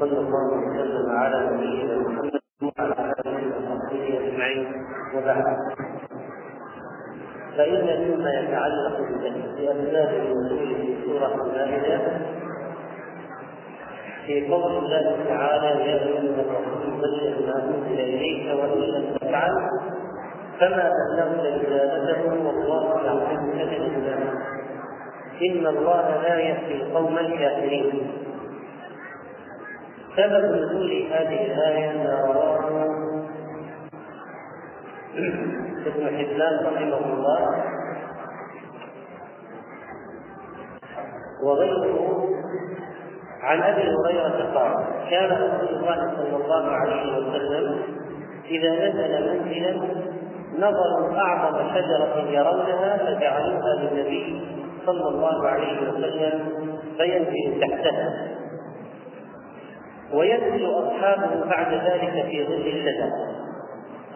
وصلى الله وسلم على نبينا محمد وعلى آله وصحبه أجمعين. وبعد. فإن مما يتعلق بأسباب النزول في سورة المائدة في قول الله تعالى يا أيها الرسول بلغ ما أنزل إليك وإن لم تفعل فما بلغت رسالته والله يعلمك من إن الله لا يهدي القوم الكافرين. سبب نزول هذه الآية ما رواه ابن حبان رحمه الله. وغيره عن أبي هريرة قال كان رسول الله صلى الله عليه وسلم إذا نزل منزلا نظروا أعظم شجرة يرونها فجعلوها للنبي صلى الله عليه وسلم فينزل تحتها. وينزل أصحابه بعد ذلك في ظل الشجره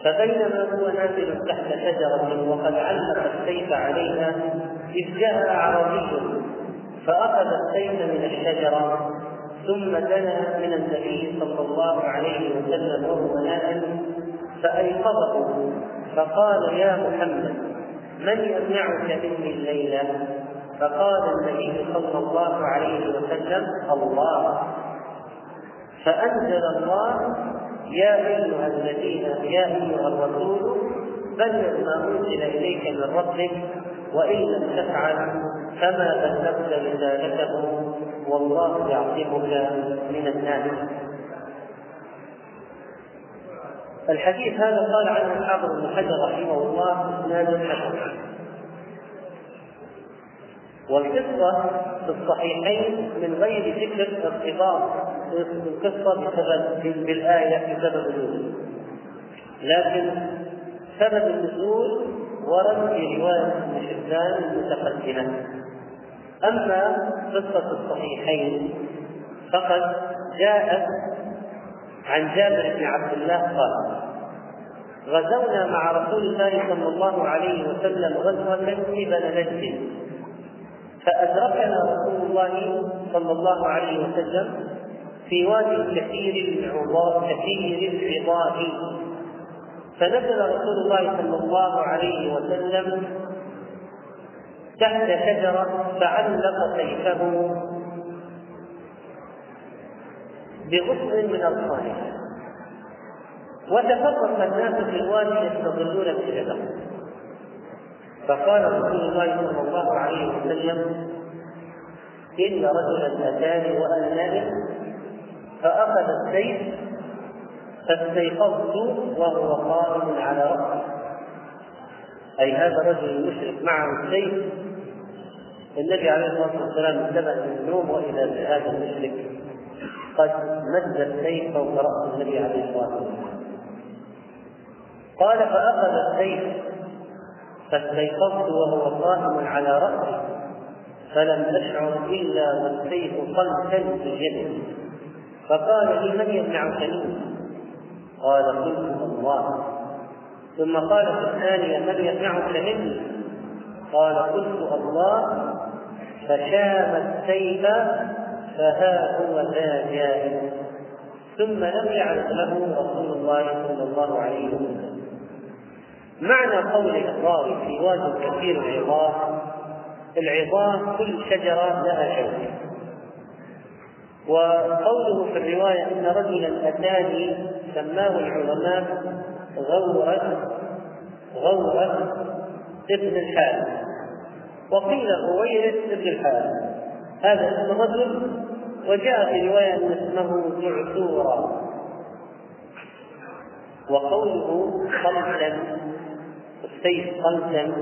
فبينما هو نازل تحت شجرة وقد علق السيف عليها إذ جاء أعرابي فأخذ السيف من الشجرة ثم دنا من النبي صلى الله عليه وسلم وهو نائم فأيقظه فقال يا محمد من يمنعك مني الليلة؟ فقال النبي صلى الله عليه وسلم الله فأنزل الله يا أيها الذين يا أيها الرسول بلغ ما أنزل إليك من ربك وإن لم تفعل فما بلغت رسالته والله يعصمك من الناس. الحديث هذا قال عنه الحافظ ابن حجر رحمه الله إسناد حسن. والقصة في الصحيحين من غير ذكر ارتباط القصة بسبب بالآية بسبب النزول. لكن سبب النزول ورد في رواية ابن حبان المتقدمة. أما قصة الصحيحين فقد جاءت عن جابر بن عبد الله قال غزونا مع رسول الله صلى الله عليه وسلم غزوة قبل نجد فأدركنا رسول الله صلى الله عليه وسلم في وادي كثير العضاء كثير العضاء فنزل رسول الله صلى الله عليه وسلم تحت شجرة فعلق سيفه بغصن من الصالح وتفرق الناس في الوادي يستظلون بالشجرة فقال رسول الله صلى الله عليه وسلم إن رجلا أتاني وأنا فأخذ السيف فاستيقظت وهو قائم على رأسه أي هذا الرجل المشرك معه السيف. النبي عليه الصلاة والسلام انتبه من النوم وإذا بهذا المشرك. قد مد السيف فوق رأس النبي عليه الصلاة والسلام. قال فأخذ السيف فاستيقظت وهو قائم على رأسي. فلم أشعر إلا والسيف قلتا في يدي فقال لي من يمنعك مني؟ قال قلت الله. ثم قال في الثانية من يمنعك مني؟ قال قلت الله. فشام السيف فها هو ذا جاء ثم لم يعرف له رسول الله صلى الله عليه وسلم. معنى قول الراوي في واد كثير العظام العظام كل شجرة لها شوكة. وقوله في الرواية إن رجلا أتاني سماه العلماء غورة غورة ابن الحارث. وقيل غويرة ابن الحارث. هذا اسم رجل وجاء في رواية أن اسمه جعثورا وقوله خلفا السيف خلفا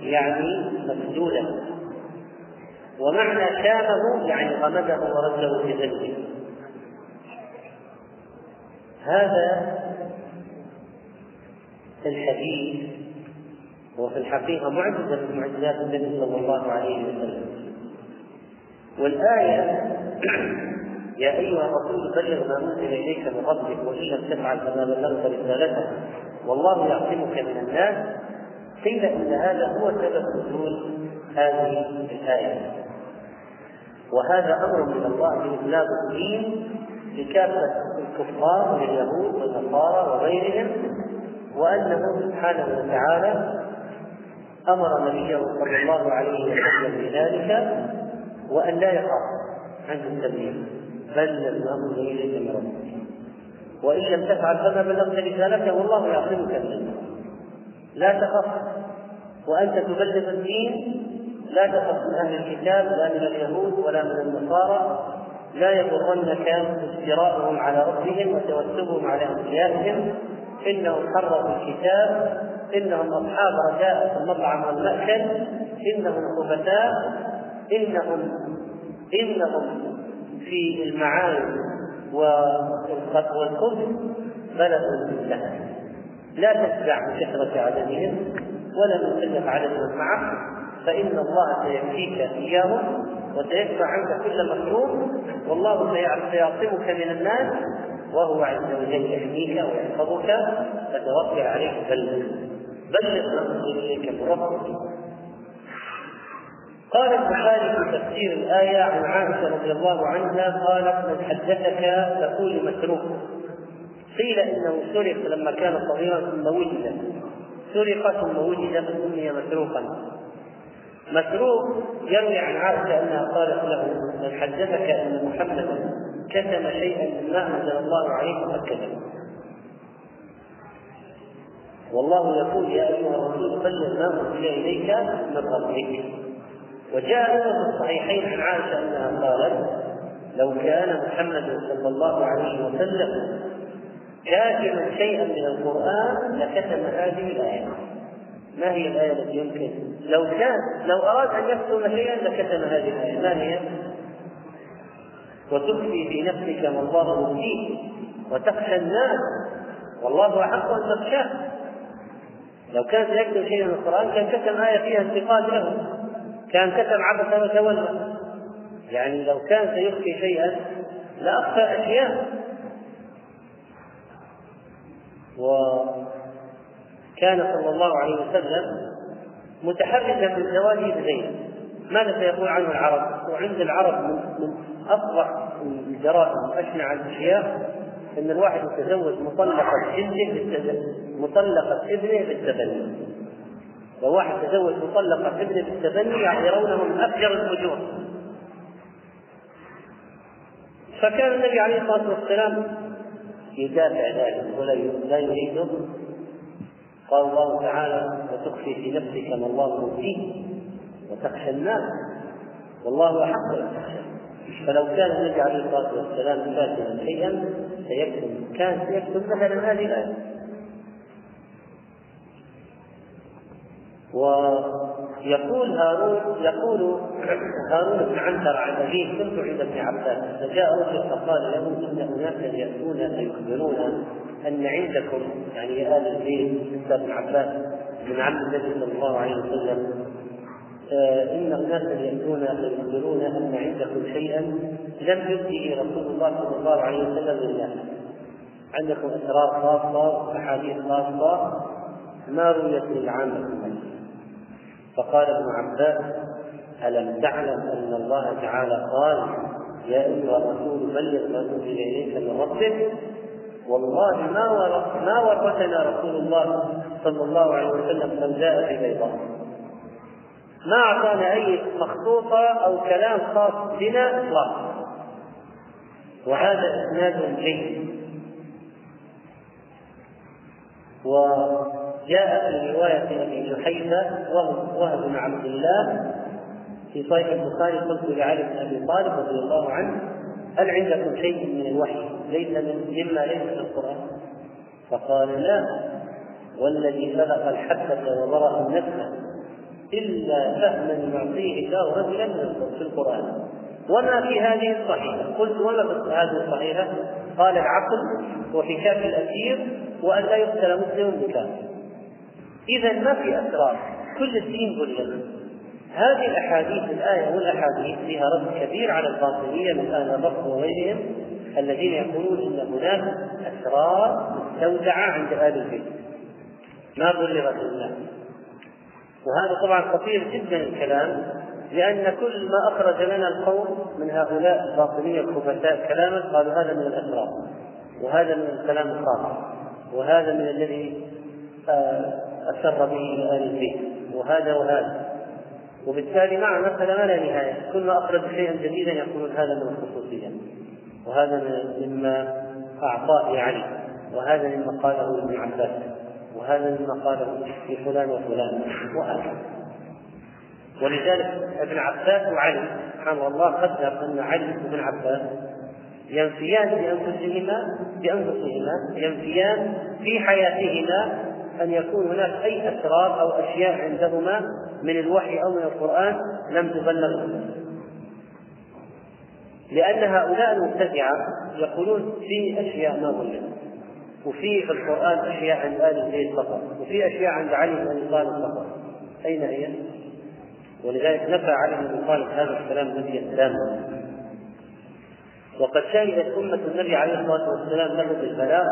يعني مسدودا ومعنى شامه يعني غمده ورده في ذنبه هذا الحديث هو في الحقيقة معجزة من معجزات النبي صلى الله عليه وسلم. والآية يا أيها الرسول بلغ ما أنزل إليك من ربك وإن لم تفعل فما بلغت رسالته والله يعصمك من الناس. قيل إن هذا هو سبب نزول هذه الآية. وهذا أمر من الله بإبلاغ الدين لكافة الكفار من اليهود والنصارى وغيرهم وأنه سبحانه وتعالى أمر نبيه صلى الله عليه وسلم بذلك وأن لا يخاف عن التبليغ بل الأمر إليك من ربك وإن لم تفعل فما بلغت رسالته والله يعصمك من الناس لا تخف وأنت تبلغ الدين لا تخف من أهل الكتاب لا من اليهود ولا من النصارى. لا يغرنك افتراءهم على ربهم وتوسلهم على أنبيائهم. إنهم حرفوا الكتاب إنهم أصحاب رجاء المطعم والمأكل إنهم خبثاء انهم إنهم في المعاني والخبث بلد منتهى لا تتبع بكثرة عددهم ولا من قلة عدد من معك فإن الله سيكفيك إياهم وسيدفع عنك كل مكروه والله سيعصمك من الناس وهو عز وجل يحميك ويحفظك فتوكل عليه بلغ بلغ ما انزل إليك من ربك قال البخاري في تفسير الآية عن عائشة رضي الله عنها قالت من حدثك تقول مسروق قيل إنه سرق لما كان صغيرا ثم وجد. سرق ثم وجد فسمي مسروقا مسروق يروي عن عائشة أنها قالت له من حدثك أن محمدا كتم شيئا مما أنزل الله عليه فقد والله يقول يا أيها الرسول بلغ ما أنزل إليك من ربك. وجاء في الصحيحين عن عائشة أنها قالت لو كان محمد صلى الله عليه وسلم كاتما شيئا من القرآن لكتم هذه الآية. ما هي الآية التي يمكن؟ لو كان لو أراد أن يكتم شيئا لكتم هذه الآية. ما هي؟ وتخفي في نفسك ما الله مبديه وتخشى الناس. والله أحق أن تخشاه. لو كان سيكتب شيئا من القرآن كان كتم آية فيها انتقاد له. كان كتب عبث وتولى. يعني لو كان سيخفي شيئا لأخفى أشياء. وكان صلى الله عليه وسلم متحرزا من زواجه بزينب ماذا سيقول عنه العرب؟ وعند العرب من, من أفضح الجرائم وأشنع الأشياء أن الواحد يتزوج مطلقة ابنه مطلقة ابنه بالتبني. وواحد تزوج مطلقة ابنه بالتبني يرونه من أفجر الفجور. فكان النبي عليه الصلاة والسلام يدافع ذلك ولا لا يريده. قال الله تعالى وتخفي في نفسك ما الله مبديه وتخشى الناس والله أحق أن تخشى. فلو كان النبي عليه الصلاة والسلام كاتبا شيئا سيكتب كان سيكتب مثلا هذه الآية. ويقول هارون يقول هارون بن عنتر عن أبيه كنت عند ابن عباس فجاء رجل فقال له إن اناسا يأتون فيخبرون أن عندكم يعني يا ال البيت ابن عباس من عم النبي صلى الله عليه وسلم آه، إن اناسا يأتون فيخبرون أن عندكم شيئا لم يبده رسول الله صلى الله عليه وسلم لله عندكم أسرار خاصة واحاديث خاصة ما رويت للعامه فقال ابن عباس ألم تعلم أن الله تعالى قال يا أيها الرسول بلغ ما أنزل إليك من ربك والله ما ما ورثنا رسول الله صلى الله عليه وسلم من جاء ببيضاء ما أعطانا أي مخطوطة أو كلام خاص بنا إطلاقا. وهذا إسناد جيد. وجاء في رواية أبي جحيفة وهب بن عبد الله في صحيح البخاري قلت لعلي بن أبي طالب رضي الله عنه هل عندكم شيء من الوحي؟ ليس من مما ليس في القرآن؟ فقال لا. والذي خلق الحبة وبرأ النفس إلا فهما يعطيه الله رجلا في القرآن. وما في هذه الصحيحة؟ قلت وما في هذه الصحيحة؟ قال العقل وحكاك الأسير وأن لا يقتل مسلم بكافر. إذا ما في أسرار. كل الدين بلغ هذه الأحاديث الآية والأحاديث فيها رد كبير على الباطنية من أهل الرفض وغيرهم الذين يقولون إن هناك أسرار مستودعة عند أهل البيت. ما بلغت لله وهذا طبعا خطير جدا الكلام لأن كل ما أخرج لنا القوم من هؤلاء الباطنية الخبثاء كلاما قالوا هذا من الأسرار وهذا من الكلام الخاطئ وهذا من الذي آه، أسر به آل البيت وهذا وهذا. وبالتالي مع مسألة ما لا نهاية. كل ما أخرج شيئا جديدا يقولون هذا من الخصوصية. وهذا مما أعطاه علي. وهذا مما قاله ابن عباس. وهذا مما قاله في فلان وفلان. وهكذا. ولذلك ابن عباس وعلي سبحان الله قدر أن علي وابن عباس ينفيان بانفسهما بأنفسهما ينفيان في حياتهما أن يكون هناك أي أسرار أو أشياء عندهما من الوحي أو من القرآن لم تبلغ لأن هؤلاء المبتدعة يقولون في أشياء ما ظلت وفي في القرآن أشياء عند آل البيت فقط وفي أشياء عند علي بن طالب فقط. أين هي؟ ولذلك نفى علي بن طالب هذا الكلام نفيا تاما وقد شهدت أمة النبي عليه الصلاة والسلام له بالبلاغ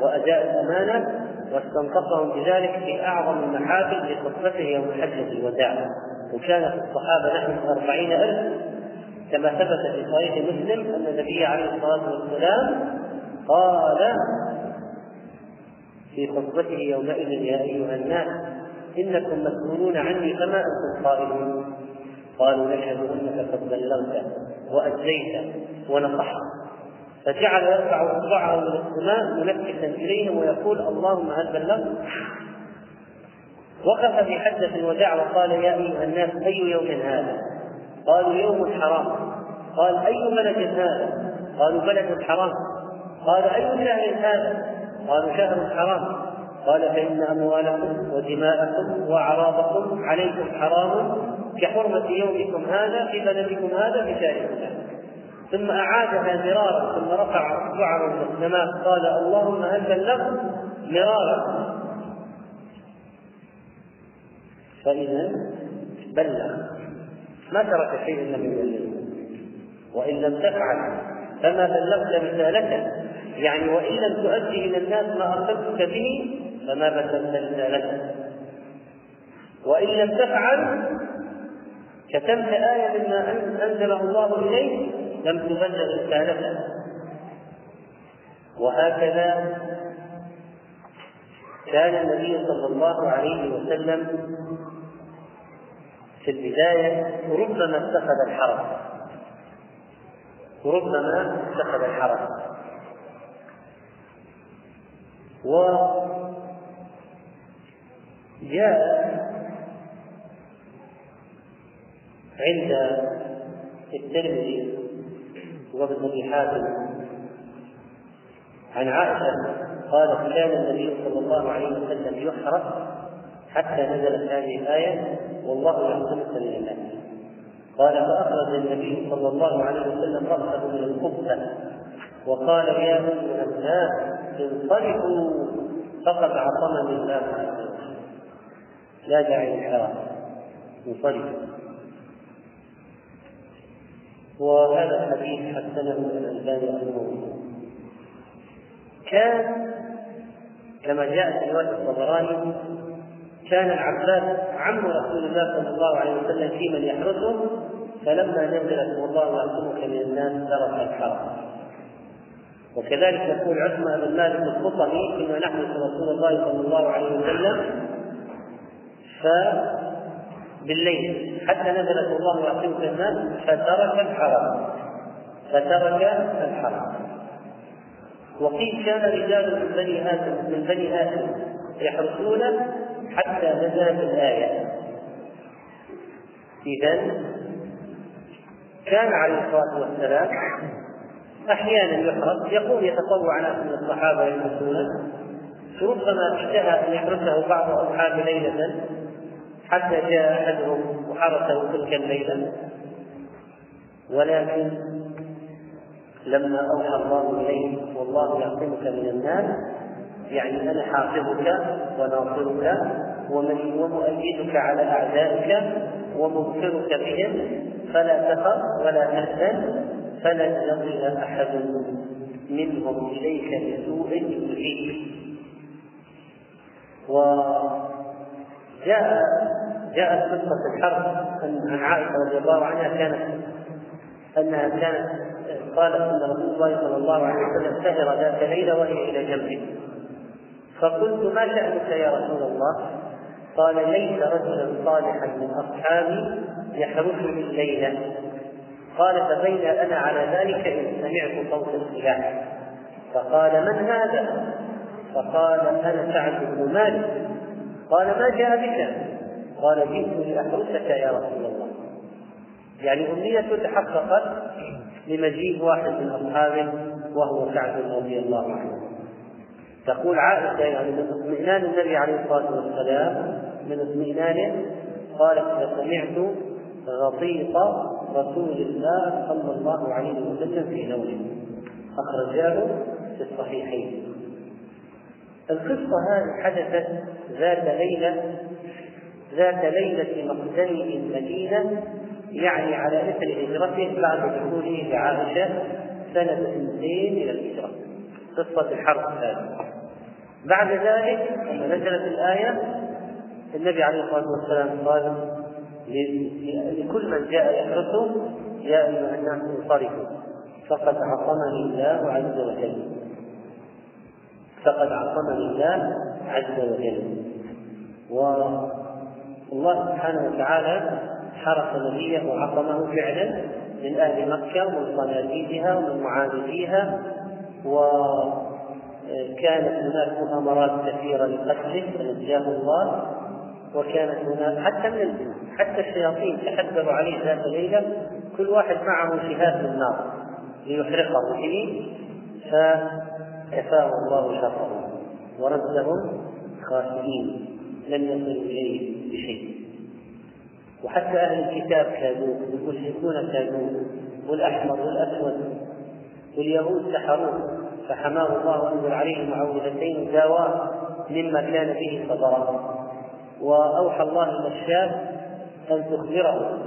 وأداء الأمانة واستنطقهم بذلك في أعظم المحافل لخطبته يوم حجة الوداع. وكان في الصحابة نحو أربعين ألف كما ثبت في صحيح مسلم أن النبي عليه الصلاة والسلام قال في خطبته يومئذ يا أيها الناس إنكم مسؤولون عني فما أنتم قائلون؟ قالوا نشهد أنك قد بلغت وأديت ونصحت. فجعل يرفع اصبعه من السماء منكسا إليهم ويقول اللهم هل بلغت؟ وقف في حجة الوداع وقال يا أيها الناس أي يوم هذا؟ قالوا يوم حرام قال أي بلد هذا؟ قالوا بلد حرام قال أي شهر هذا؟ قالوا شهر حرام قال فإن أموالكم ودماءكم وأعراضكم عليكم حرام كحرمة يومكم هذا في بلدكم هذا في شهركم ثم أعادها مرارا ثم رفع أصبعه إلى السماء قال اللهم هل بلغت مرارا فإذا بلغ. ما ترك شيئا لم يبلغه وإن لم تفعل فما بلغت رسالته. يعني وإن لم تؤدي إلى الناس ما أرسلتك به فما بلغت رسالته. وإن لم تفعل كتمت آية مما أنزله الله إليك لم تبلغ رسالته وهكذا كان النبي صلى الله عليه وسلم في البداية ربما اتخذ الحرم. ربما اتخذ الحرم. وجاء عند الترمذي وابن ابي حاتم عن عائشة قالت كان النبي صلى الله عليه وسلم يحرق حتى نزلت هذه الآية والله يحكمك من الناس قال فأخرج النبي صلى الله عليه وسلم رأسه من القبة وقال يا ايها الناس انطلقوا فقد عصمني الله لا داعي للحرام انطلقوا وهذا الحديث حسنه الألباني رحمه كان كما جاء في رواية الطبراني كان العباس عم رسول الله صلى الله عليه وسلم في من يحرسه فلما نزلت والله يعصمك من الناس ترك الحرم وكذلك يقول عثمان بن مالك الخطمي فيما نحدث رسول الله صلى الله عليه وسلم ف بالليل. حتى نزلت الله يعصمك الناس فترك الحرم فترك الحرم وقيل كان رجال من بني هاشم من بني هاشم يحرسون حتى نزلت الآية. إذا كان عليه الصلاة والسلام أحيانا يحرس يقول يتطوع ناس من الصحابة يحرسونه ربما اشتهى أن يحرسه بعض أصحاب ليلة حتى جاء أحدهم وحرسه تلك الليلة. ولكن لما أوحى الله إليه والله يعصمك من الناس يعني أنا حافظك وناصرك ومؤيدك على أعدائك ومبصرك بهم فلا تخف ولا تحزن فلن يصل أحد منهم إليك بسوء يؤذيك وجاء جاءت قصة الحرب عن عائشة رضي الله عنها كانت أنها كانت قالت أن رسول الله صلى الله عليه وسلم سهر ذات ليلة وهي إلى جنبه فقلت ما شأنك يا رسول الله؟ قال ليس رجلا صالحا من أصحابي يحرسني الليلة قال فبين أنا على ذلك إذ سمعت صوت السلاح فقال من هذا؟ فقال أنا سعد بن مالك قال ما جاء بك؟ قال جئت لأحرسك يا رسول الله. يعني أمنيته تحققت لمجيء واحد من أصحابه وهو سعد رضي الله عنه. تقول عائشة يعني من اطمئنان النبي عليه الصلاة والسلام من اطمئنانه قالت فسمعت غطيط رسول الله صلى الله عليه وسلم في نومه. أخرجاه في الصحيحين. القصة هذه حدثت ذات ليلة ذات ليلة مقدمة المدينة يعني على إثر هجرته بعد دخوله لعائشة سنة اثنتين إلى الهجرة. قصة الحرب هذه. بعد ذلك لما نزلت الآية النبي عليه الصلاة والسلام قال لكل من جاء يحرسه يا أيها الناس انصرفوا فقد عصمني الله عز وجل. فقد عصمني الله عز وجل. والله سبحانه وتعالى حرس نبيه وعصمه فعلا من أهل مكة ومن صناديدها ومن معانديها وكانت هناك مؤامرات كثيرة لقتله فنجاه الله وكانت هناك حتى من الجن حتى الشياطين تحذروا عليه ذات ليلة كل واحد معه شهاد من ليحرقه. به فكفاه الله شره وردهم خاسئين لم يصلوا إليه بشيء. وحتى أهل الكتاب كادوا والمشركون كادوا والأحمر والأسود واليهود سحروه فحماه الله وانزل عليه معوذتين داواه مما كان به صدره وأوحى الله إلى الشام أن تخبره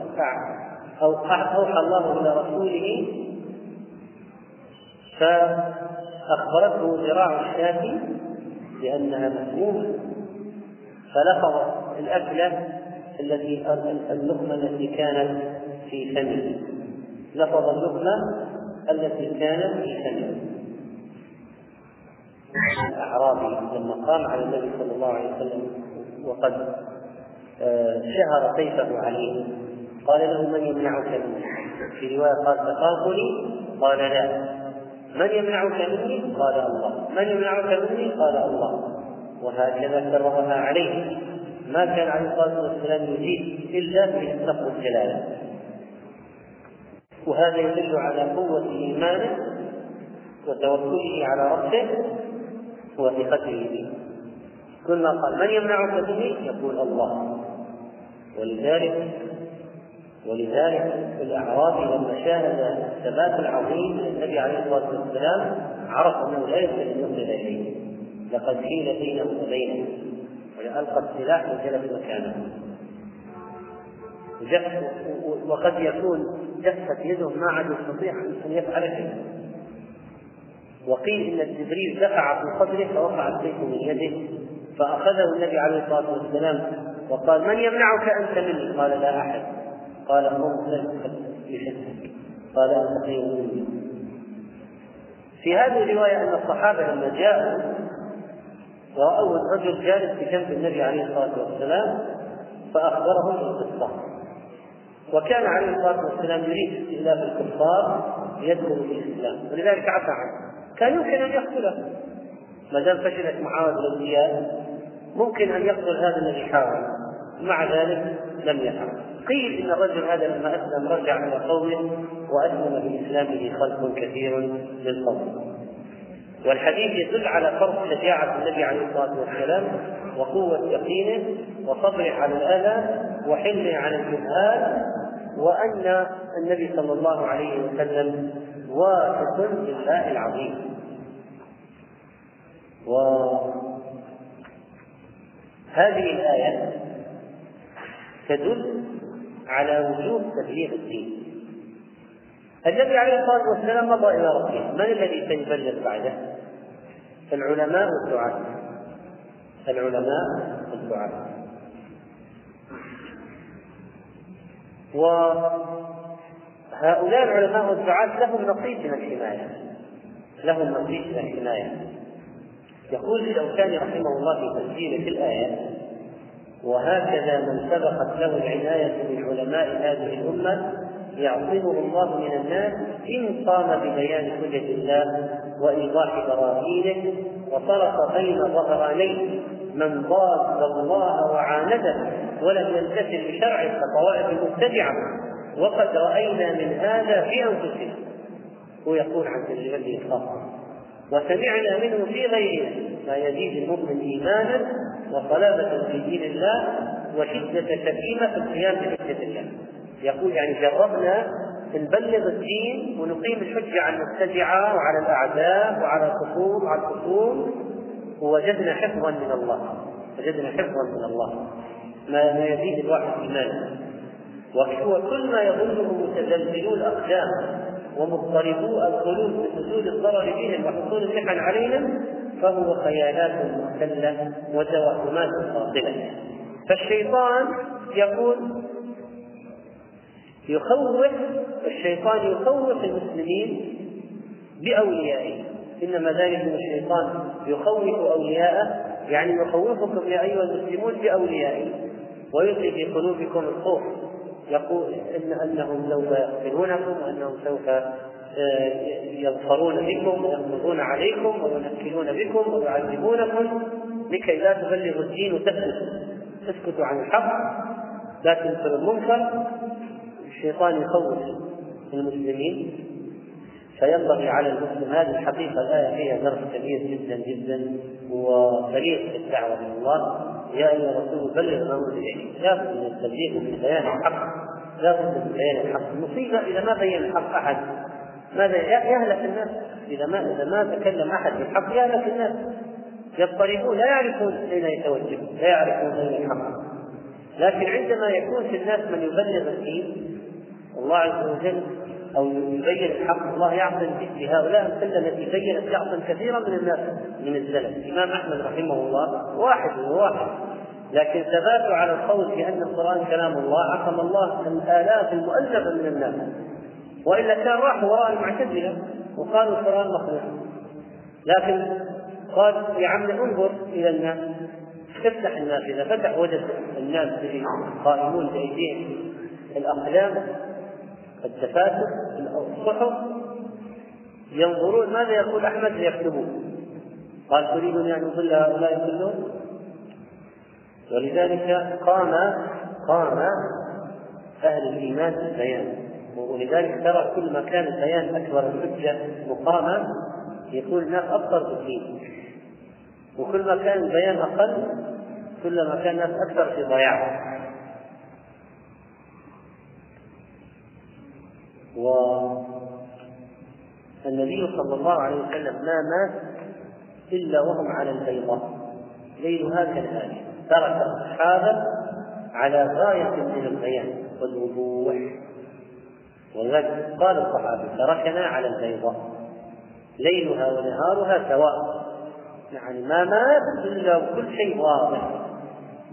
أو أوحى الله إلى رسوله فأخبرته ذراع الشاة بأنها مسمومه فلفظ الأكلة التي اللقمة التي كانت في فمه. لفظ اللقمة التي كانت في فمه. الأعرابي لما قام على النبي صلى الله عليه وسلم وقد آه، شهر سيفه عليه. قال له من يمنعك مني في رواية قال تخافني قال لا. من يمنعك مني قال الله. من يمنعك مني قال الله. وهكذا كررها عليه. ما كان عليه الصلاة والسلام يجيب إلا بلفظ الجلالة. وهذا يدل على قوة إيمانه وتوكله على ربه وثقته به. كل ما قال من يمنعك به يقول الله. ولذلك ولذلك الأعرابي لما شاهد الثبات العظيم للنبي عليه الصلاة والسلام عرف أنه لا يمكن أن يصل اليه لقد حيل بينه وبينه والقى السلاح وجلس مكانه. وقد يكون جفت يده ما عاد يستطيع أن يفعل شيئا وقيل إن جبريل دفع في صدره فوقع السيف من يده فأخذه النبي عليه الصلاة والسلام وقال من يمنعك أنت مني؟ قال لا أحد. قال قم يشدك قال انت خير مني في هذه الرواية أن الصحابة لما جاءوا رأوا الرجل جالس بجنب النبي عليه الصلاة والسلام فأخبرهم القصة. وكان عليه الصلاة والسلام يريد استئلاف الكفار ليدخلوا في الإسلام. ولذلك عفى عنه. كان يمكن أن يقتله. ما دام فشلت معاهده الاولياء ممكن أن يقتل هذا الذي حاول. مع ذلك لم يفعل. قيل إن الرجل هذا لما أسلم رجع إلى قومه وأسلم باسلامه خلق كثير للقوم. والحديث يدل على فرق شجاعة النبي عليه الصلاة والسلام وقوة يقينه وصبره على الأذى وحلمه على الجهاد وأن النبي صلى الله عليه وسلم واثق بالله العظيم. وهذه الآية تدل على وجوب تبليغ الدين. النبي عليه الصلاة والسلام مضى إلى ربه. من الذي سيبلغ بعده؟ العلماء والدعاة. العلماء والدعاة. وهؤلاء العلماء والدعاة لهم نصيب من الحماية. لهم نصيب من الحماية. يقول الشوكاني رحمه الله في تفسيره في الآية وهكذا من سبقت له العناية من علماء هذه الأمة يعصمه الله من الناس إن قام ببيان حجة الله وإيضاح براهينه وصرف بين ظهرانيه من ضاد الله وعانده ولم يمتثل بشرعه كطوائف المبتدعة وقد رأينا من هذا في أنفسنا. هو يقول عن تجربته الخاصة وسمعنا منه في غيرنا ما يزيد المؤمن إيمانا وصلابة في دين الله وشدة سكينة في القيام بحجة الله. يقول يعني جربنا نبلغ الدين ونقيم الحجة على المبتدعة وعلى الأعداء وعلى الخصوم وعلى الخصوم ووجدنا حفظا من الله. وجدنا حفظا من الله. ما ما يزيد الواحد إيمانا وهو كل ما يظنه متزلزلو الأقدام ومضطربو القلوب بحصول الضرر بهم وحصول المحن علينا فهو خيالات مختلة وتوهمات باطلة فالشيطان يقول يخوف الشيطان يخوف المسلمين بأوليائه. إنما ذلك الشيطان يخوف أولياءه يعني يخوفكم يا أيها المسلمون بأوليائه. ويلقي في قلوبكم الخوف يقول إن أنهم سوف يقتلونكم وأنهم سوف يظفرون بكم ويقبضون عليكم وينكلون بكم ويعذبونكم لكي لا تبلغوا الدين وتسكتوا تسكتوا عن الحق لا تنكروا المنكر. الشيطان يخوف المسلمين. فينبغي على المسلم هذه الحقيقة الآية فيها درس كبير جدا جدا وبليغ في الدعوة إلى الله. يا أيها الرسول بلغ أنزل إليك. لا من التبليغ ومن بيان الحق. لا بد من بيان الحق. المصيبة إذا ما بين الحق أحد. ماذا يهلك الناس. إذا ما إذا ما تكلم أحد بالحق يهلك الناس. يضطربون لا يعرفون أين يتوجهون لا يعرفون أين الحق لكن عندما يكون في الناس من يبلغ الدين الله عز وجل أو يبين الحق الله يعصم بهؤلاء السله التي بينت يعصم كثيرا من الناس من الزلل. الإمام أحمد رحمه الله واحد وواحد. لكن ثباته على القول بأن القرآن كلام الله عصم الله الآلاف المؤلفة من الناس. وإلا كان راحوا وراء المعتزلة وقالوا القرآن مخلوق لكن قال يا عم انظر إلى الناس. الناس إذا فتح وجد الناس قائمون بأيديهم الأقلام الدفاتر الصحف ينظرون ماذا يقول أحمد ليكتبون. قال تريدني أن اضل هؤلاء كلهم؟ ولذلك قام قام أهل الإيمان بالبيان. ولذلك ترى كل ما كان البيان أكبر الحجه مقاما يكون الناس ابصر بالدين وكل ما كان البيان أقل كلما كان الناس أكثر في ضياع. والنبي صلى الله عليه وسلم ما مات إلا وهم على البيضاء. ليلها كالآية ترك الصحابة على غاية من البيان والوضوح. ولذلك قال الصحابي تركنا على البيضاء ليلها ونهارها سواء. يعني ما مات إلا وكل شيء واضح.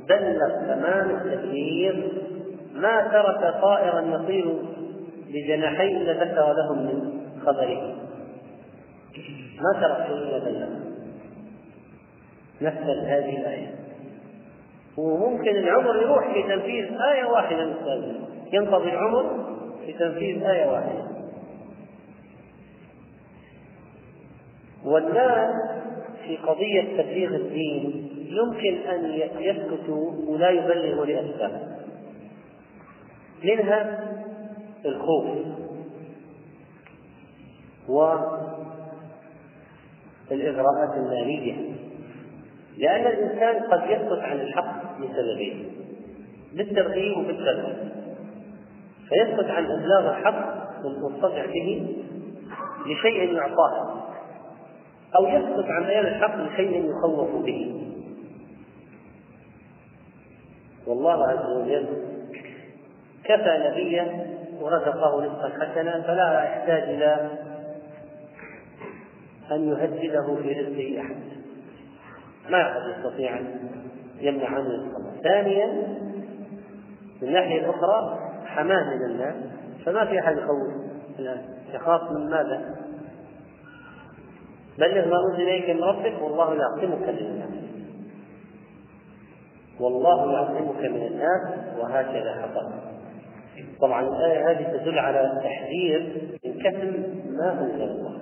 بلغ تمام التبليغ ما ترك طائرا يطير بجناحين إلا ذكر لهم من خبره. ما ترك إلا بلغ نفذ هذه الآية. وممكن العمر يروح في تنفيذ آية واحدة من ينقضي العمر في تنفيذ آية واحدة. والناس في قضية تبليغ الدين يمكن أن يسكتوا ولا يبلغوا لأسباب. منها الخوف والإغراءات المالية. لأن الإنسان قد يسقط عن الحق لسببين بالترغيب وبالترهيب فيسقط عن إبلاغ الحق والمستطع به لشيء يعطاه أو يسقط عن بيان الحق لشيء يخوف به. والله عز وجل كفى نبيا ورزقه رزقا حسنا فلا يحتاج إلى أن يهدده في رزقه أحد. ما أحد يستطيع أن يمنع عنه ثانيا من الناحية الأخرى حماه من الناس فما في أحد يخوف الآن. يخاف من ماذا؟ بلغ ما أنزل إليك من ربك والله يعصمك من الناس. والله يعصمك من الناس وهكذا حصل. طبعا الآية هذه تدل على تحذير من كتم ما أنزل الله.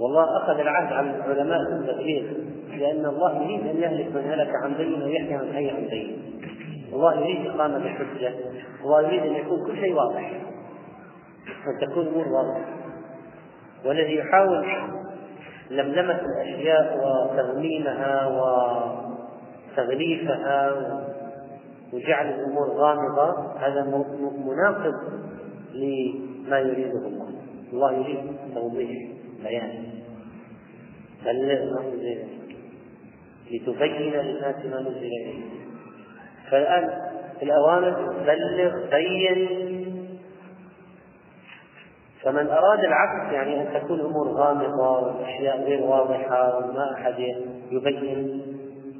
والله أخذ العهد عن العلماء بالتبليغ لأن الله يريد أن يهلك من هلك عن بين ويحيى من حي عن بين. الله يريد إقامة الحجة الله يريد أن يكون كل شيء واضح. أن تكون الأمور واضحة. والذي يحاول لملمة الأشياء وتغميمها وتغليفها وجعل الأمور غامضة هذا مناقض لما يريده الله. الله يريد توضيح بيان. لتبين للناس ما نزل إليه. فالآن الأوامر بلغ بين. فمن أراد العكس يعني أن تكون الأمور غامضة والأشياء غير واضحة وما أحد يبين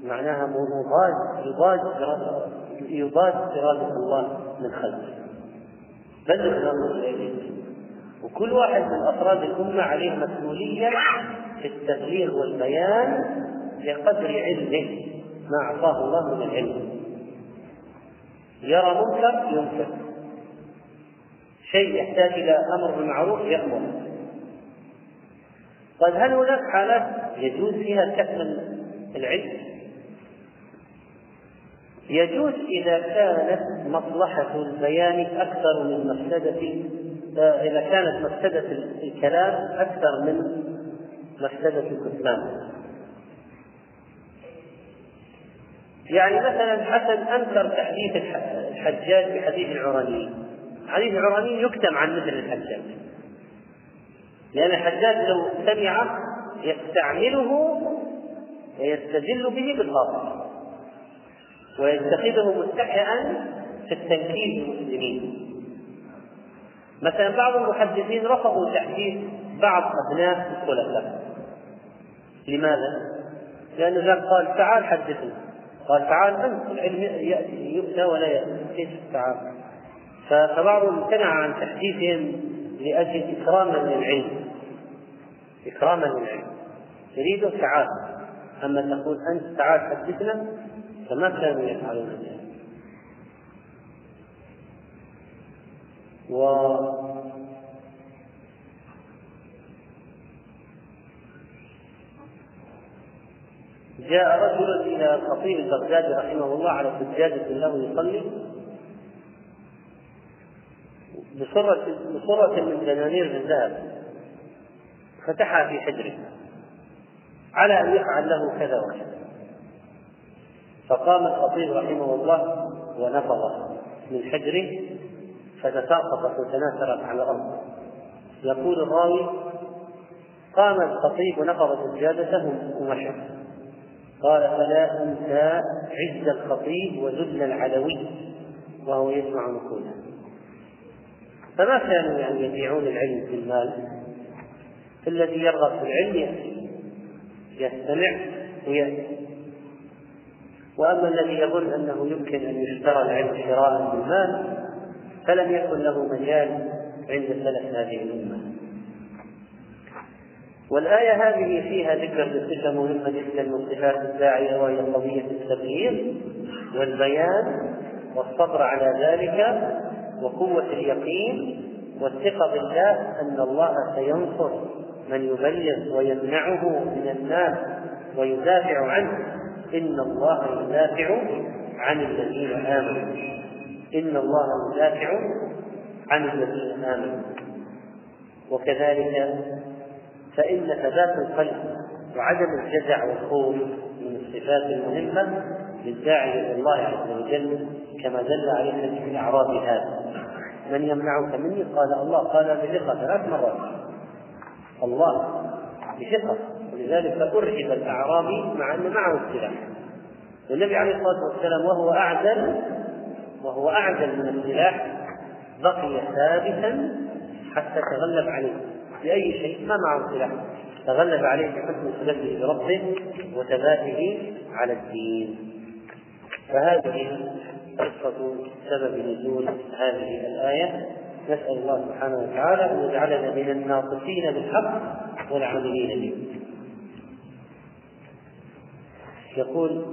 معناها مضاد يضاد يضاد إرادة الله من خلقه بلغ الأمر إليه وكل واحد من أفراد الأمة عليه مسؤولية في التبليغ والبيان بقدر علمه ما أعطاه الله من العلم. يرى منكر ينكر شيء يحتاج إلى أمر بالمعروف يأمر. طيب هل هناك حالات يجوز فيها كتم العلم؟ يجوز إذا كانت مصلحة البيان أكثر من مفسدة إذا كانت مفسدة الكلام أكثر من مفسدة الكتمان. يعني مثلا حسن أنكر تحديث الحجاج بحديث العراني. حديث العراني يكتم عن مثل الحجاج. لأن الحجاج لو سمع يستعمله ويستدل به بالباطل. ويتخذه مستحيا في التنكيل بالمسلمين مثلا بعض المحدثين رفضوا تحديث بعض أبناء الخلفاء. لماذا؟ لأنه قال تعال حدثني قال تعال أنت العلم يأتي يؤتى ولا يأتي. كيف تعال؟ فبعضهم امتنع عن تحديثهم لأجل إكراما للعلم. إكراما للعلم. يريد تعال أما تقول أنت تعال حدثنا فما كانوا يفعلون ذلك. جاء رجل إلى الخطيب البغدادي رحمه الله على سجادة له يصلي. بصرة بصرة من دنانير من ذهب. فتحها في حجره. على أن يفعل له كذا وكذا. فقام الخطيب رحمه الله ونفض من حجره فتساقطت وتناثرت على الأرض. يقول الراوي قام الخطيب ونفض سجادته ومشى. قال فلا أنسى عز الخطيب وذل العلوي وهو يسمع نقوله. فما كانوا يعني يبيعون العلم في المال؟ الذي يرغب في العلم يأتي يستمع ويأتي. وأما الذي يظن أنه يمكن أن يشترى العلم شراء بالمال فلم يكن له مجال عند سلف هذه الأمة. والآية هذه فيها ذكر لصفة مهمة جدا من صفات الداعية وهي قضية التبليغ والبيان والصبر على ذلك وقوة اليقين والثقة بالله أن الله سينصر من يبلغ ويمنعه من الناس ويدافع عنه. إن الله يدافع عن الذين آمنوا. إن الله يدافع عن الذين آمنوا. وكذلك فإن ثبات القلب وعدم الجزع والخوف من الصفات المهمة للداعي إلى الله عز وجل كما دل عليه حديث الأعراب هذا من يمنعك مني؟ قال الله. قال بثقة ثلاث مرات. الله بثقة. ولذلك أرهب الأعرابي مع أن معه السلاح. والنبي عليه الصلاة والسلام وهو أعدل وهو أعدل من السلاح بقي ثابتا حتى تغلب عليه. بأي شيء ما معه سلاح تغلب عليه بحسن صلته بربه وثباته على الدين. فهذه قصة سبب نزول هذه الآية. نسأل الله سبحانه وتعالى أن يجعلنا من الناطقين بالحق والعاملين به. يقول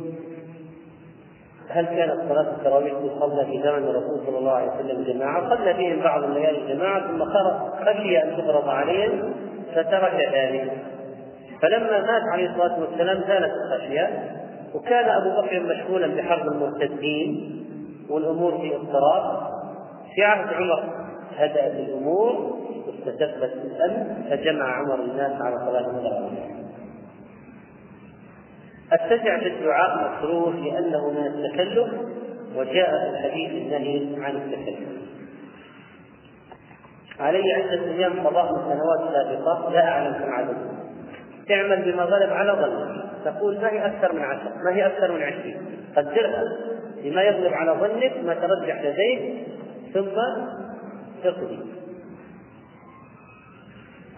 هل كانت صلاة التراويح تصلى في زمن الرسول صلى الله عليه وسلم جماعة؟ صلى بهم بعض الليالي جماعة ثم خشي أن تفرض عليهم فترك ذلك. فلما مات عليه الصلاة والسلام زالت الخشية وكان أبو بكر مشغولا بحرب المرتدين والأمور في اضطراب في عهد عمر هدأت الأمور واستتبت الأمن فجمع عمر الناس على صلاة التراويح التسع في الدعاء مكروه لأنه من التكلف وجاء في الحديث النهي عن التكلف. علي عدة أيام قضاء من سنوات سابقة لا أعلم كم عدد. اعمل بما غلب على ظنك تقول ما هي أكثر من عشر ما هي أكثر من عشرين؟ قدرها بما يغلب على ظنك ما ترجح لديك ثم اقضي.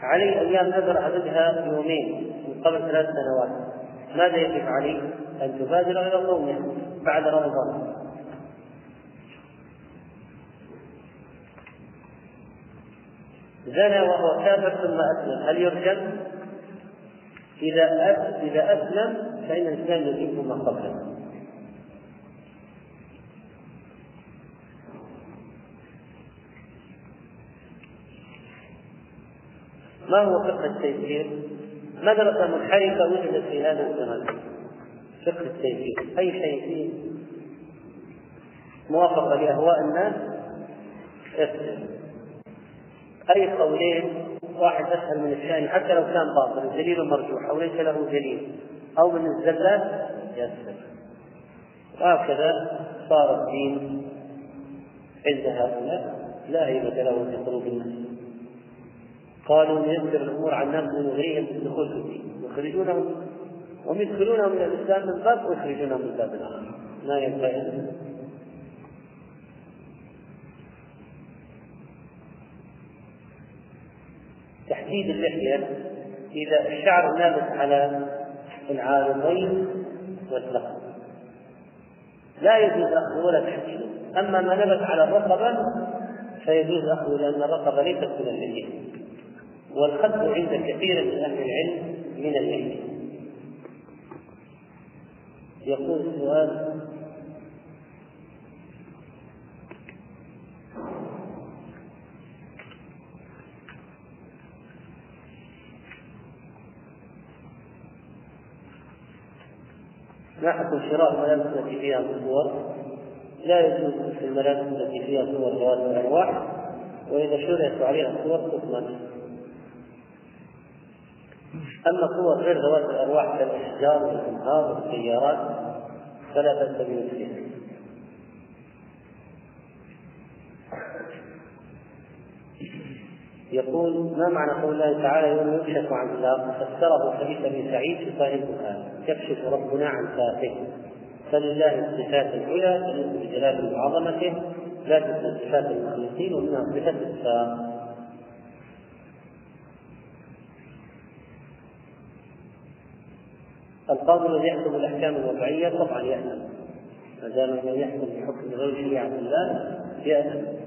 علي أيام نذر عددها يومين من قبل ثلاث سنوات. ماذا يجب عليه؟ أن تبادر إلى صومه بعد رمضان زنى وهو كافر ثم أسلم هل يرجم؟ إذا إذا أسلم فإن الإنسان يجيب ما قبله ما هو فقه التيسير؟ مدرسة منحرفة وجدت في هذا الزمان فقه التيسير. أي شيء فيه موافقة لأهواء الناس؟ افهم أي قولين واحد أسهل من الثاني حتى لو كان باطل الدليل مرجوح أو ليس له دليل أو من الزلات يسر. وهكذا صار الدين عند هؤلاء. لا هيبة له في قلوب الناس. قالوا نيسر الأمور على الناس ونغريهم بالدخول في الدين يخرجونهم. هم يدخلونهم من الإسلام من باب ويخرجونهم من باب آخر. ما ينبغي تحديد اللحية. إذا الشعر نابت على العارضين والذقن لا يجوز أخذه ولا تحديده أما ما نبت على الرقبة فيجوز أخذه لأن الرقبة ليست من اللحية. والخط عند كثير من أهل العلم من العلم يقول السؤال ما حكم شراء الملابس التي فيها صور؟ لا يجوز في الملابس التي فيها صور ذوات الأرواح وإذا شرعت عليها الصور تثمن أما صور غير ذوات الأرواح كالأشجار والأنهار والسيارات فلا بأس بمثلها. يقول ما معنى قول الله تعالى يوم يكشف عن ساق فسره حديث أبي سعيد في يكشف ربنا عن ساقه فلله الصفات العلى تليق بجلاله وعظمته لا تلك صفات المخلوقين ومنها صفة الساق القاضي الذي يحكم الأحكام الوضعيه طبعا يأثم ما دام من يحكم بحكم غير شريعة الله يأثم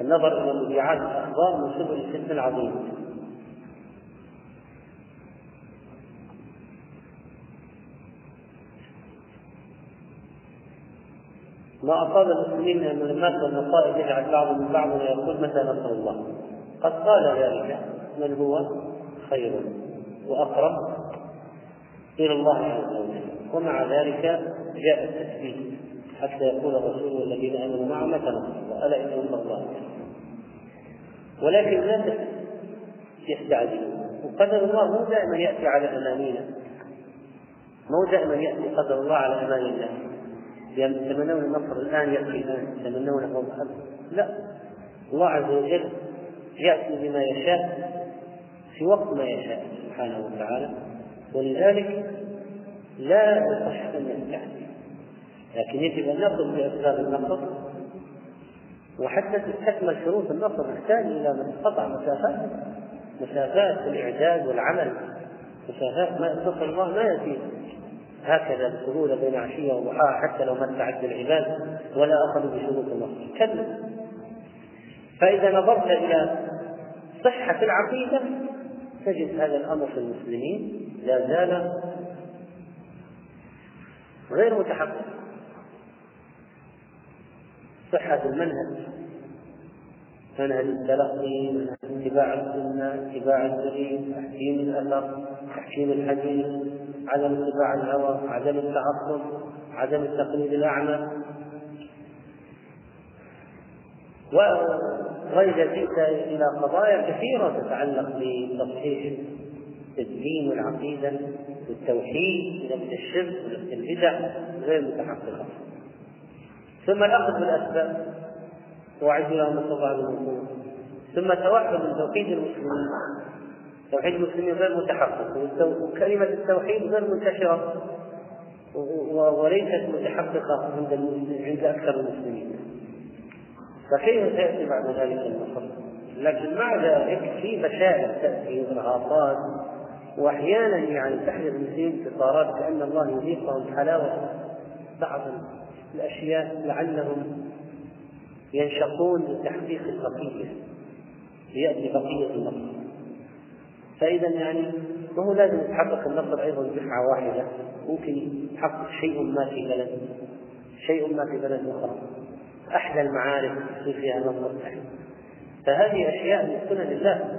النظر إلى مبيعات الأخبار من سبل الفتنه العظيمة. ما أصاب المسلمين من الملمات والمصائب يجعل بعض من بعض ويقول متى نصر الله؟ قد قال ذلك. من هو؟ خير. وأقرب إلى الله عز وجل. ومع ذلك جاء التثبيت حتى يقول الرسول والذين آمنوا معه متى نصر ألا إن نصر الله ولكن لا يستعجلون وقدر الله مو دائما يأتي على أمانينا. مو دائما يأتي قدر الله على أمان الناس يتمنون النصر الآن يأتي الآن. يتمنونه لا. الله عز وجل يأتي بما يشاء في وقت ما يشاء سبحانه وتعالى. ولذلك لا يصح أن يستحسن لكن يجب أن نأخذ بأسباب النصر وحتى تستكمل شروط النصر نحتاج إلى من قطع مسافات. مسافات في الإعداد والعمل. مسافات ما نصر الله ما يأتي هكذا بسهولة بين عشية وضحاها حتى لو ما تعدى العباد ولا أخذوا بشروط النصر كلا فإذا نظرت إلى صحة العقيدة تجد هذا الأمر في المسلمين لا زال غير متحقق. صحة المنهج منهج التلقي منهج اتباع السنة اتباع الدليل تحكيم الأثر تحكيم الحديث عدم اتباع الهوى عدم التعصب عدم التقليد الأعمى. وإذا جئت إلى قضايا كثيرة تتعلق بتصحيح الدين والعقيدة والتوحيد ونفس الشرك ونفس البدع غير متحققة. ثم الأخذ بالأسباب. وأعد لهم المسلمين ثم توحد من توحيد المسلمين. توحيد المسلمين غير متحقق. وكلمة التوحيد غير منتشرة. وليست متحققة عند عند أكثر المسلمين. فكيف سيأتي بعد ذلك النصر؟ لكن مع ذلك في بشائر تأتي وإرهاصات وأحيانا يعني تحدث المسلمين اتصالات كأن الله يذيقهم حلاوة بعض الأشياء لعلهم ينشقون لتحقيق البقية ليأتي بقية النصر فإذا يعني ما هو لازم يتحقق النصر أيضا دفعة واحدة ممكن يتحقق شيء ما في بلد شيء ما في بلد أخرى أحلى المعارف يصير فيها نصر فهذه أشياء من سنن الله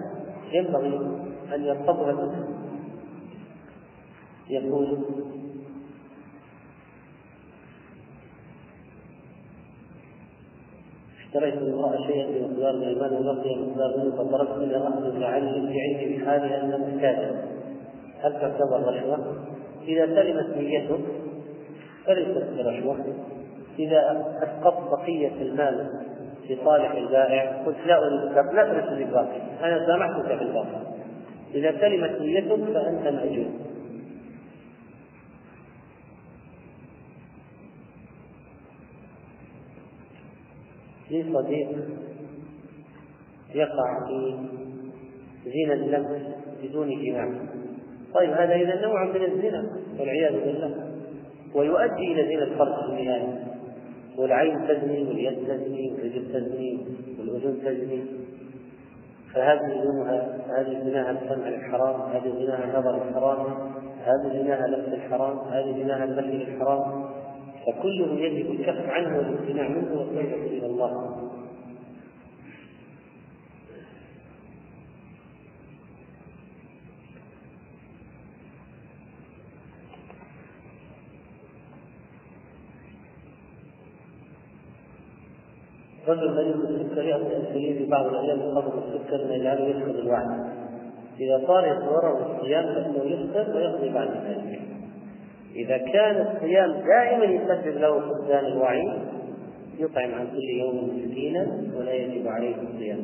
ينبغي أن يرتبط المسلم يقول اشتريت من امرأة شيئا بمقدار من المال ولقي مقدار منه فطلبت منها أخذ لعلي بعلمي بحالها أن محتاجة هل تعتبر رشوة؟ إذا سلمت نيته فليست برشوة إذا أسقطت بقية المال في صالح البائع قلت لا أريد لا ترث بالباقي أنا سامحتك في الباقي. إذا سلمت نيتك فأنت مأجور. لي صديق يقع في زنا اللمس بدون جماع طيب هذا إذا نوع من الزنا والعياذ بالله. ويؤدي إلى زنا الفرد في النهاية والعين تزني واليد تزني والرجل تزني والأذن تزني. فهذه زناها هذه زناها السمع الحرام هذه زناها النظر الحرام هذه زناها لبس الحرام هذه زناها المشي الحرام. فكله يجب الكف عنه والامتناع منه والتوبة إلى الله. رجل مريض بالسكر يأتي الأنسولين في بعض الأيام يقرب السكر ما يجعله يفقد الوعي إذا صار يتورط الصيام فإنه يفطر ويقضي بعد ذلك. إذا كان الصيام دائما يسبب له فقدان الوعي يطعم عن كل يوم مسكينا ولا يجب عليه الصيام.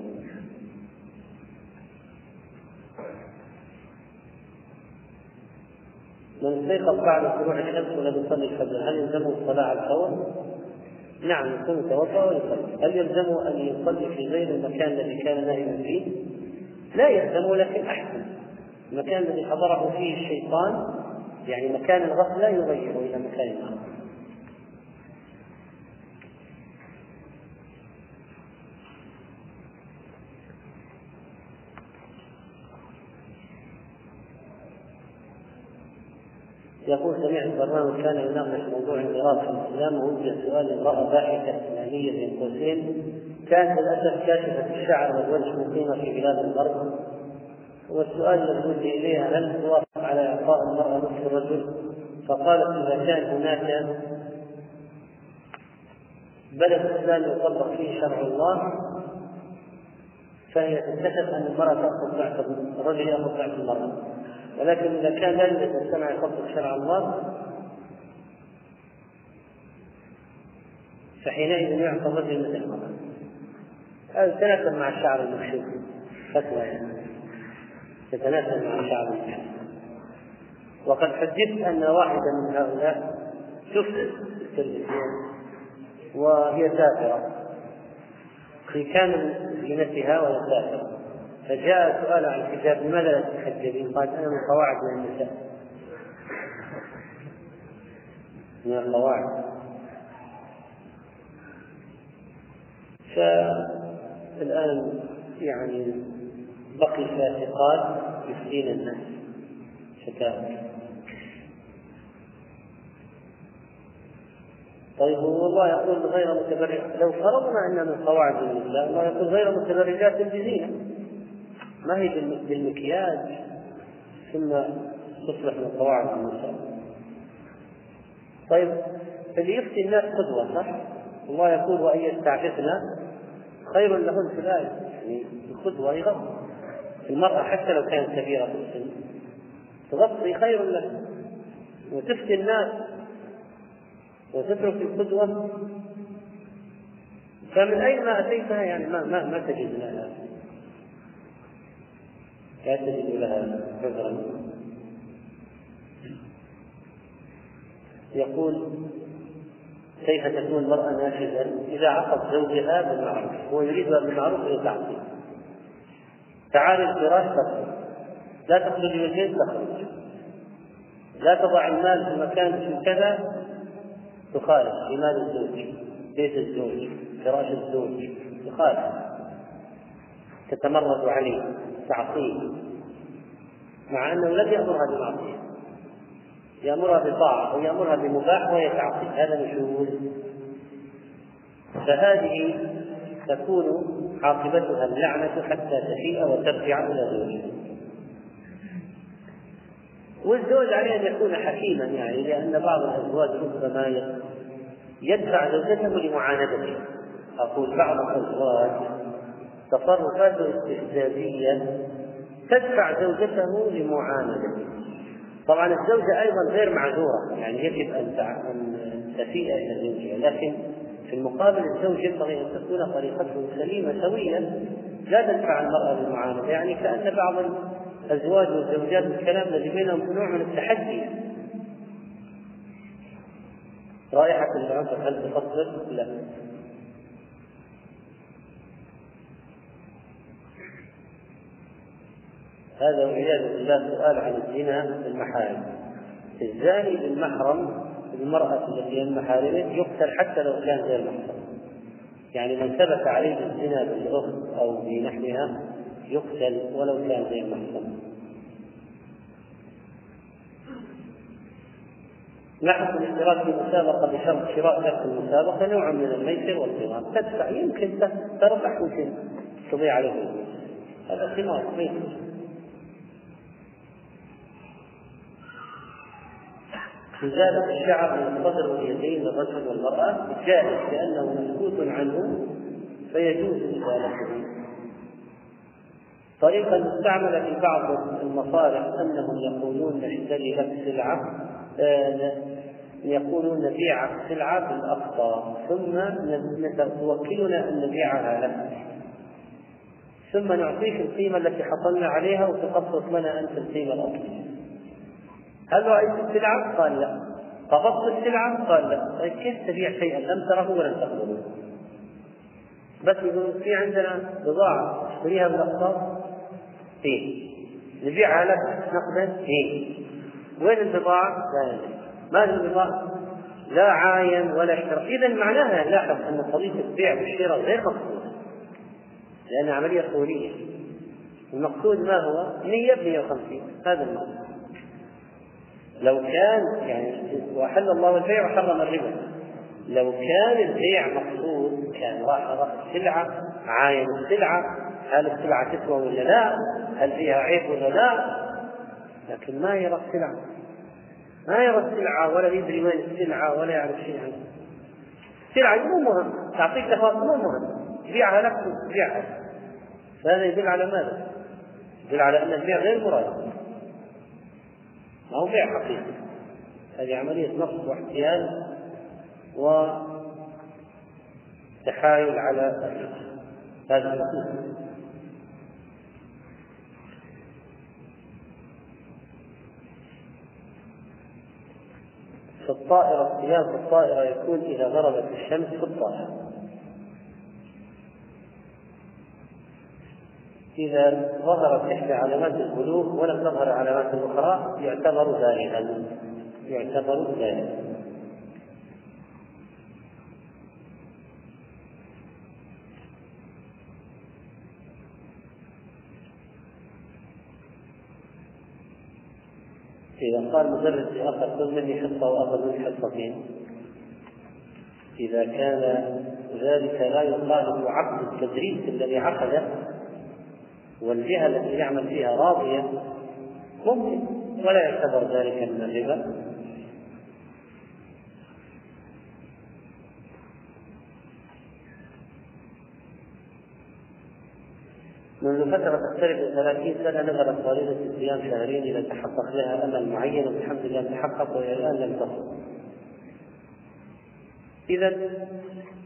من استيقظ بعد طلوع الشمس ولم يصلي الفجر هل يلزمه الصلاة على الفور؟ نعم يكون يتوضا ويصلي هل يلزمه أن يصلي في غير المكان الذي كان نائما فيه؟ لا يلزمه لكن أحسن. المكان الذي حضره فيه الشيطان يعني مكان الغفلة يغيره إلى مكان آخر. يقول سمعت برنامج كان يناقش موضوع الميراث في الإسلام ووجه سؤال امرأة باحثه إسلامية بين قوسين كانت للأسف كاشفة الشعر والوجه مقيمة في بلاد الغرب. والسؤال الذي إليها هل توافق على إعطاء المرأة نصف الرجل؟ فقالت إذا كان هناك بلد اسلامي يطبق فيه شرع الله فهي تتفق ان المرأة تأخذ ضعف الرجل يأخذ ضعف المرأة. ولكن إذا كان لا يوجد مجتمع يطبق شرع الله فحينئذ يعطى الرجل مثل المرأة هذا تناسب مع الشعر المكشوف فتوى يعني. تتناسب مع الشعر المكشوف وقد حدثت أن واحدة من هؤلاء تفسد التلفزيون وهي سافرة. في كامل زينتها وهي سافرة. فجاء سؤال عن الحجاب لماذا لا تتحجبين؟ قالت أنا من قواعد من النساء. من القواعد. فالآن يعني بقي فاسقات يفتين الناس. شتات طيب والله يقول غير متبرج لو فرضنا ان من قواعد الاسلام الله يقول غير متبرجات بزينه ما هي بالمكياج ثم تصبح من قواعد النساء طيب اللي يفتي الناس قدوة صح؟ الله يقول وأن يستعففن خير لهن في الآية. يعني القدوة يغض المرأة حتى لو كانت كبيرة في السن تغطي خير لها. وتفتي الناس وتترك القدوة. فمن أين ما أتيتها؟ يعني ما ما, ما تجد لها لا تجد لها عذرا. يقول كيف تكون المرأة ناشزا إذا عقد زوجها بالمعروف هو يريدها بالمعروف إلى تعطي تعالي الفراش تخرج. لا تخرج البيت تخرج. لا تضع المال في مكان كذا تخالف. إيمان الزوج بيت الزوج فراش الزوج تخالف. تتمرد عليه. تعصيه مع أنه لم يأمرها بمعصية. يأمرها بطاعة أو يأمرها بمباح وهي تعصي هذا نشوز فهذه تكون عاقبتها اللعنة حتى تفيء وترجع إلى زوجها. والزوج عليه أن يكون حكيما يعني لأن بعض الأزواج ربما يدفع زوجته لمعاندته. أقول بعض الأزواج تصرفاته استفزازية تدفع زوجته لمعاندته طبعا الزوجة أيضا غير معذورة يعني يجب أن تفيء إلى زوجها لكن في المقابل الزوج ينبغي أن تكون طريقته سليمة سوية لا تدفع المرأة للمعاندة. يعني كأن بعض الأزواج والزوجات الكلام الذي بينهم نوع من التحدي. رائحة العنف هل تفضل؟ لا. هذا والعياذ بالله سؤال عن الزنا بالمحارم الزاني بالمحرم المرأة التي من محارمه يقتل حتى لو كان غير محرم. يعني من ثبت عليه الزنا بالأخت أو بنحوها يقتل ولو كان غير محصن لاحظ الاشتراك في المسابقة بشرط شراء نفس المسابقة نوع من الميسر والقمار تدفع يمكن تربح يمكن تضيع عليه هذا قمار ميسر إزالة الشعر من الصدر واليدين للرجل والمرأة جائز لأنه مسكوت عنه فيجوز إزالته طريقة مستعملة في بعض المصالح أنهم يقولون نشتري لك سلعة آه، يقولون نبيعك سلعة بالأقساط ثم توكلنا أن نبيعها لك. ثم نعطيك القيمة التي حصلنا عليها وتقسط لنا أنت القيمة الأصلية. هل رأيت السلعة؟ قال لا. قبضت السلعة؟ قال لا. طيب كيف تبيع شيئا؟ لم تره ولم تقبله؟ بس يقول في عندنا بضاعة. اشتريها بالأقساط إيه. نبيعها لك. نقدا إيه. وين البضاعة؟ لا ندري. ما البضاعة؟ لا عاين ولا اشترى إذا معناها لاحظ أن قضية البيع والشراء غير مقصودة لأنها عملية قولية. المقصود ما هو؟ 100 ب 150 هذا المقصود لو كان يعني وأحل الله البيع وحرم الربا. لو كان البيع مقصود كان راح السلعة عاين السلعة هل السلعة تسوى ولا لا؟ هل فيها عيب ولا لا؟ لكن ما يرى السلعة. ما يرى السلعة ولا يدري وين السلعة ولا يعرف شيء عنها. السلعة مو مهم. تعطيك تفاصيل مو مهم. تبيعها لك وتبيعها فهذا يدل على ماذا؟ يدل على أن البيع غير مراد. ما هو بيع حقيقي. هذه عملية نصب واحتيال وتحايل على هذا الحقوق في الطائرة صيام الطائرة يكون إذا غربت الشمس في الطائرة. إذا ظهرت إحدى علامات البلوغ ولم تظهر علامات أخرى يعتبر ذلك يعتبر ذلك إذا قال مدرس آخر خذ مني حصة وآخذ مني حصتين إذا كان ذلك لا يخالف عقد التدريس الذي عقده والجهة التي يعمل فيها راضية ممكن ولا يعتبر ذلك من الربا منذ فترة تقترب 30 سنة نزلت فريضة صيام شهرين إذا تحقق لها أمل معين والحمد لله تحقق وإلى الآن لم تصل. إذا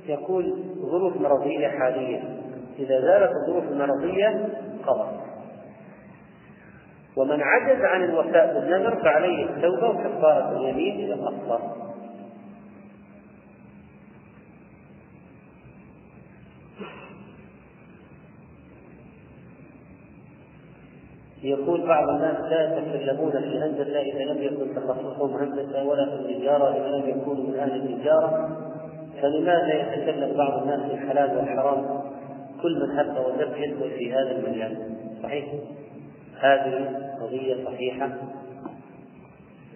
يقول ظروف مرضية حالية إذا زالت الظروف المرضية ومن عجز عن الوفاء بالنذر فعليه التوبة وكفارة اليمين إذا قصر يقول بعض الناس لا يتكلمون في هندسة إذا لم يكن تخصصهم هندسة ولا في التجارة إذا لم يكونوا من أهل التجارة. فلماذا يتكلم بعض الناس في الحلال والحرام؟ كل من وجد يدخل في هذا المجال. صحيح؟ هذه قضية صحيحة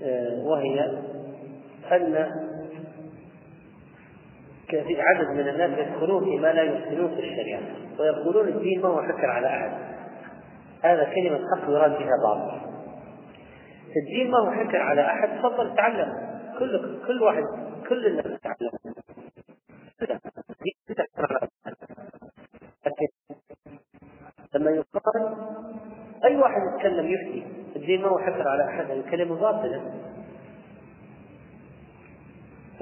آه، وهي أن كثير عدد من الناس يدخلون فيما لا يحسنون في الشريعة ويقولون الدين ما هو حكر على أحد. هذا كلمة حق يراد بها بعض. الدين ما هو حكر على أحد تفضل تعلم. كل كل واحد كل الناس تعلم لكن لما يقال أي واحد يتكلم يفتي الدين ما هو حكر على أحد الكلمة باطلة.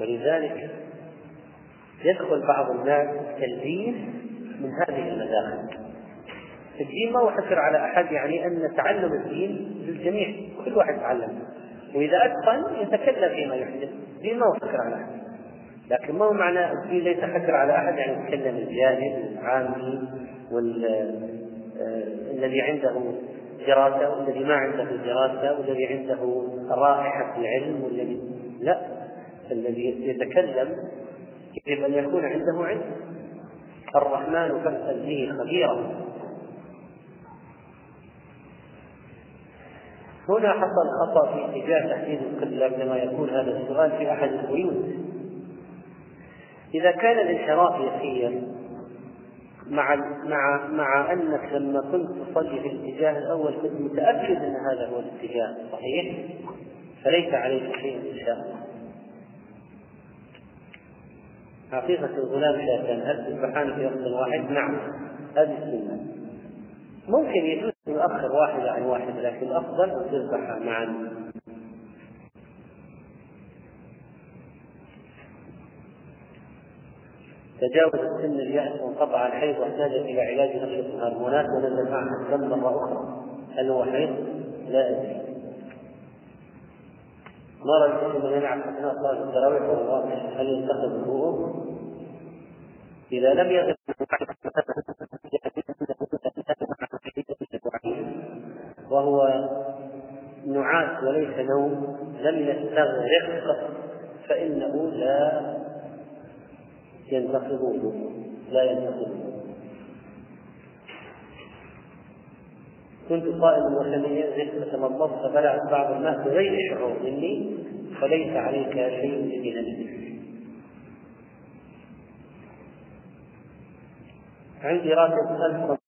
ولذلك يدخل بعض الناس التلبيس من هذه المداخل الدين ما هو حكر على أحد يعني أن تعلم الدين للجميع كل واحد يتعلم وإذا أتقن يتكلم فيما يحدث. الدين ما هو حكر على أحد. لكن ما هو معنى الدين ليس حكر على أحد؟ يعني يتكلم الجاهل العامي والذي آه، عنده دراسة والذي ما عنده دراسة والذي عنده رائحة العلم والذي لا الذي يتكلم يجب أن يكون عنده علم. الرحمن فاسأل به خبيرا. هنا حصل خطأ في اتجاه تحديد القبلة عندما يكون هذا السؤال في أحد البيوت. إذا كان الانحراف يسير مع مع مع أنك لما كنت تصلي في الاتجاه الأول كنت متأكد أن هذا هو الاتجاه صحيح؟ فليس عليك شيء إن شاء الله. حقيقة الغلام شاتان هل تذبحان في وقت واحد؟ نعم هذه السنة. ممكن يجوز يؤخر واحدة عن واحدة لكن الأفضل أن تذبح معا. تجاوز سن اليأس وانقطع الحيض واحتاج إلى علاج نشرة الهرمونات ونزل معها الدم مرة أخرى هل هو حيض؟ لا أدري ما رأيت من يلعب أثناء صلاة التراويح وهو هل ينتقد الوضوء؟ إذا لم يغب وهو نعاس وليس نوم لم يستغرق فإنه لا ينتقض لا ينتقض كنت قائما ولم ينزل فتمضضت فبلعت بعض الماء بغير شعور مني فليس عليك شيء من عندي راتب 1000